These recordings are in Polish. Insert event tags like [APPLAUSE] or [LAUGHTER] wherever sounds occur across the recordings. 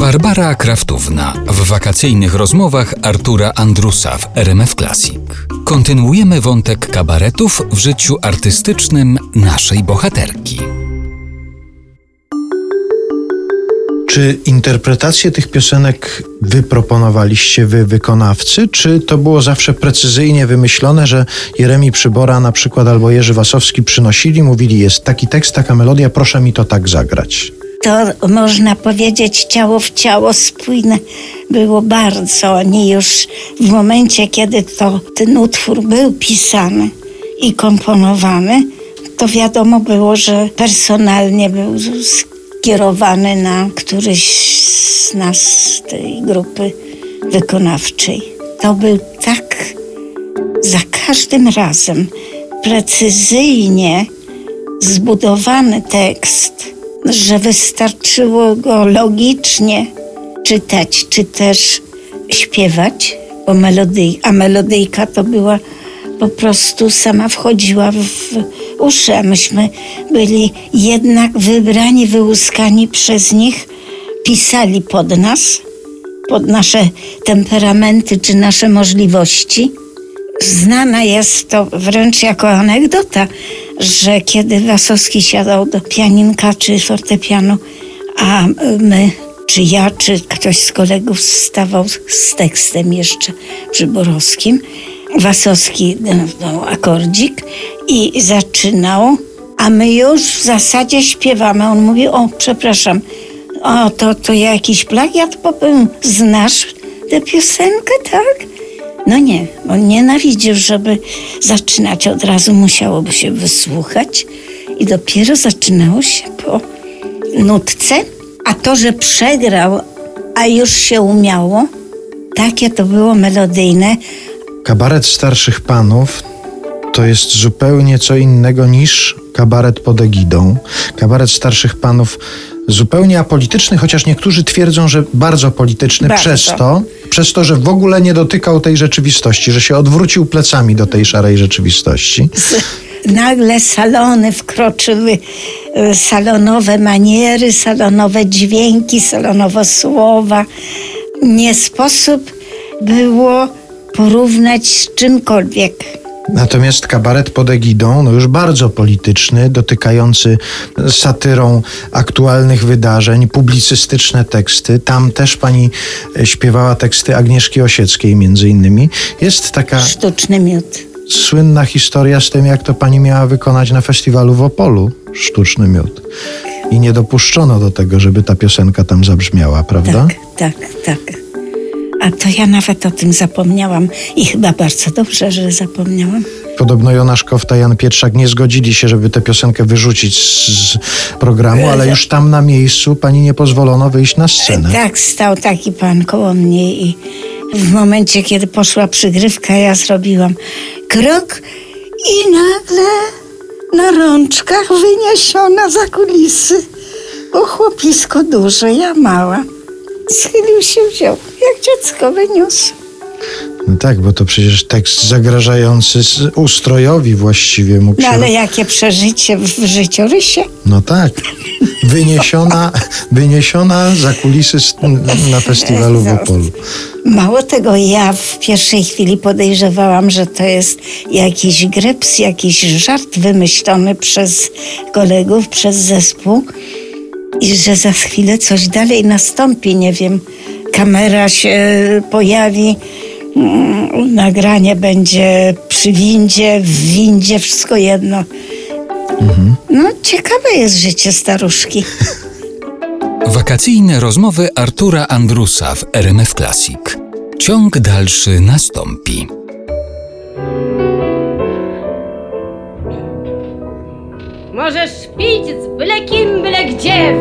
Barbara Kraftówna w wakacyjnych rozmowach Artura Andrusa w RMF Classic. Kontynuujemy wątek kabaretów w życiu artystycznym naszej bohaterki. Czy interpretację tych piosenek wy proponowaliście, wy wykonawcy, czy to było zawsze precyzyjnie wymyślone, że Jeremi Przybora na przykład albo Jerzy Wasowski przynosili, mówili jest taki tekst, taka melodia, proszę mi to tak zagrać? To można powiedzieć ciało w ciało spójne było bardzo. Oni już w momencie, kiedy to ten utwór był pisany i komponowany, to wiadomo było, że personalnie był skierowany na któryś z nas, z tej grupy wykonawczej. To był tak za każdym razem precyzyjnie zbudowany tekst, że wystarczyło go logicznie czytać, czy też śpiewać, bo melodij, a melodyjka to była po prostu sama wchodziła w uszy, a myśmy byli jednak wybrani, wyłuskani przez nich, pisali pod nas, pod nasze temperamenty czy nasze możliwości. Znana jest to wręcz jako anegdota, że kiedy Wasowski siadał do pianinka czy fortepianu, a my, czy ja, czy ktoś z kolegów stawał z tekstem jeszcze przyborowskim, Wasowski dał akordzik i zaczynał, a my już w zasadzie śpiewamy. On mówi, o przepraszam, o to, to jakiś plagiat popełnił. Znasz tę piosenkę, tak? No nie, on nienawidził, żeby zaczynać od razu, musiałoby się wysłuchać i dopiero zaczynało się po nutce. A to, że przegrał, a już się umiało, takie to było melodyjne, Kabaret starszych panów to jest zupełnie co innego niż kabaret pod egidą. Kabaret starszych panów zupełnie apolityczny, chociaż niektórzy twierdzą, że bardzo polityczny bardzo. przez to, przez to, że w ogóle nie dotykał tej rzeczywistości, że się odwrócił plecami do tej szarej rzeczywistości. Nagle salony wkroczyły, e, salonowe maniery, salonowe dźwięki, salonowe słowa. Nie sposób było porównać z czymkolwiek. Natomiast kabaret pod egidą, no już bardzo polityczny, dotykający satyrą aktualnych wydarzeń, publicystyczne teksty. Tam też pani śpiewała teksty Agnieszki Osieckiej między innymi. Jest taka... Sztuczny miód. Słynna historia z tym, jak to pani miała wykonać na festiwalu w Opolu. Sztuczny miód. I nie dopuszczono do tego, żeby ta piosenka tam zabrzmiała, prawda? Tak, tak, tak. A to ja nawet o tym zapomniałam i chyba bardzo dobrze, że zapomniałam. Podobno Jonasz Kofta, Jan Pietrzak nie zgodzili się, żeby tę piosenkę wyrzucić z programu, ale już tam na miejscu pani nie pozwolono wyjść na scenę. Tak, stał taki pan koło mnie i w momencie, kiedy poszła przygrywka, ja zrobiłam krok i nagle na rączkach wyniesiona za kulisy. Bo chłopisko duże, ja mała. Schylił się, wziął, jak dziecko wyniósł. No tak, bo to przecież tekst zagrażający ustrojowi właściwie mógł się... No ale jakie przeżycie w życiorysie? No tak. Wyniesiona, wyniesiona za kulisy na festiwalu w Opolu. Mało tego, ja w pierwszej chwili podejrzewałam, że to jest jakiś greps, jakiś żart wymyślony przez kolegów, przez zespół i że za chwilę coś dalej nastąpi, nie wiem, kamera się pojawi, mm, nagranie będzie przy windzie, w windzie, wszystko jedno. Mhm. No, ciekawe jest życie staruszki. [LAUGHS] Wakacyjne rozmowy Artura Andrusa w RMF Classic. Ciąg dalszy nastąpi. Możesz pić z byle kim, byle gdzie,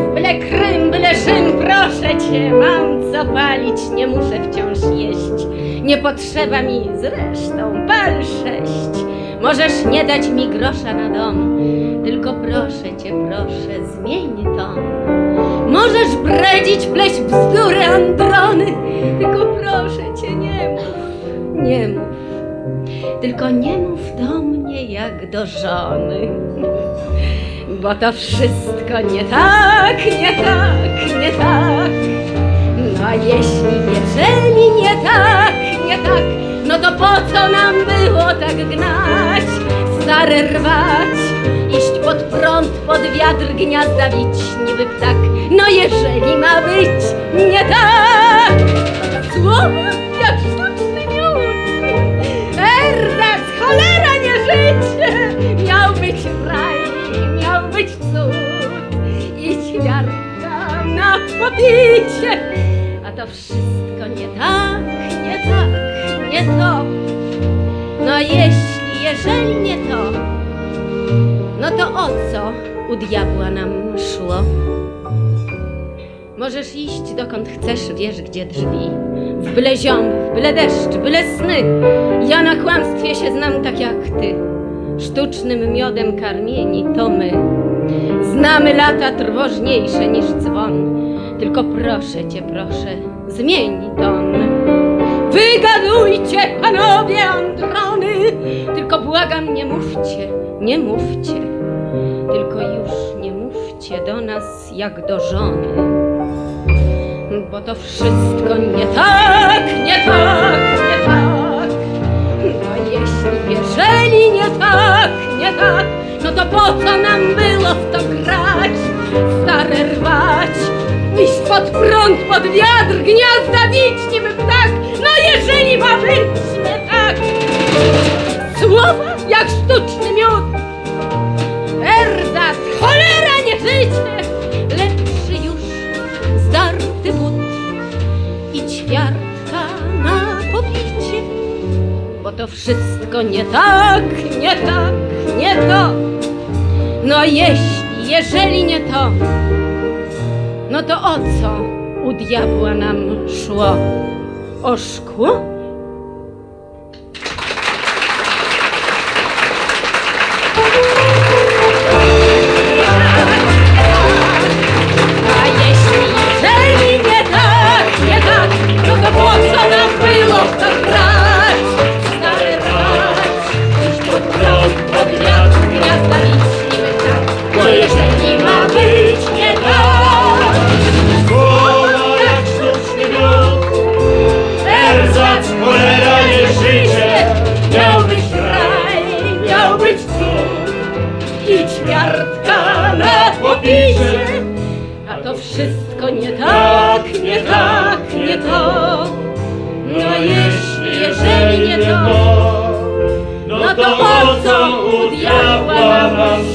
mam co palić, nie muszę wciąż jeść. Nie potrzeba mi zresztą pal sześć. Możesz nie dać mi grosza na dom, tylko proszę cię, proszę, zmień ton. Możesz bredzić, pleść bzdury androny, tylko proszę cię, nie mów, nie mów. Tylko nie mów do mnie jak do żony bo to wszystko nie tak, nie tak, nie tak. No a jeśli jeżeli nie tak, nie tak, no to po co nam było tak gnać, stare rwać, iść pod prąd, pod wiatr gniazda wić, niby ptak. No jeżeli ma być nie tak, słowa jak sztuka. To wszystko nie tak, nie tak, nie to. No jeśli, jeżeli nie to, no to o co u diabła nam szło? Możesz iść dokąd chcesz, wiesz gdzie drzwi. W byle ziąb, w byle deszcz, byle sny. Ja na kłamstwie się znam tak jak ty. Sztucznym miodem karmieni to my. Znamy lata trwożniejsze niż dzwon. Tylko proszę cię, proszę, zmień ton. Wygadujcie, panowie Androny! Tylko błagam, nie mówcie, nie mówcie. Tylko już nie mówcie do nas jak do żony. Bo to wszystko nie tak, nie tak, nie tak. No jeśli, jeżeli nie tak, nie tak, no to po co nam było w to grać? Stare rwać, iść pod prąd, pod wiatr, gniazda bić niby ptak. No jeżeli ma być nie tak, słowa jak sztuczny miód. Erzat, cholera, nie życie, lepszy już zdarty but i ćwiartka na pobicie. Bo to wszystko nie tak, nie tak, nie to. No jeśli, jeżeli nie to, no to o co u diabła nam szło? O napisie A to wszystko nie tak, nie tak, nie to. No jeśli, jeżeli nie to No to po co u diabła no masz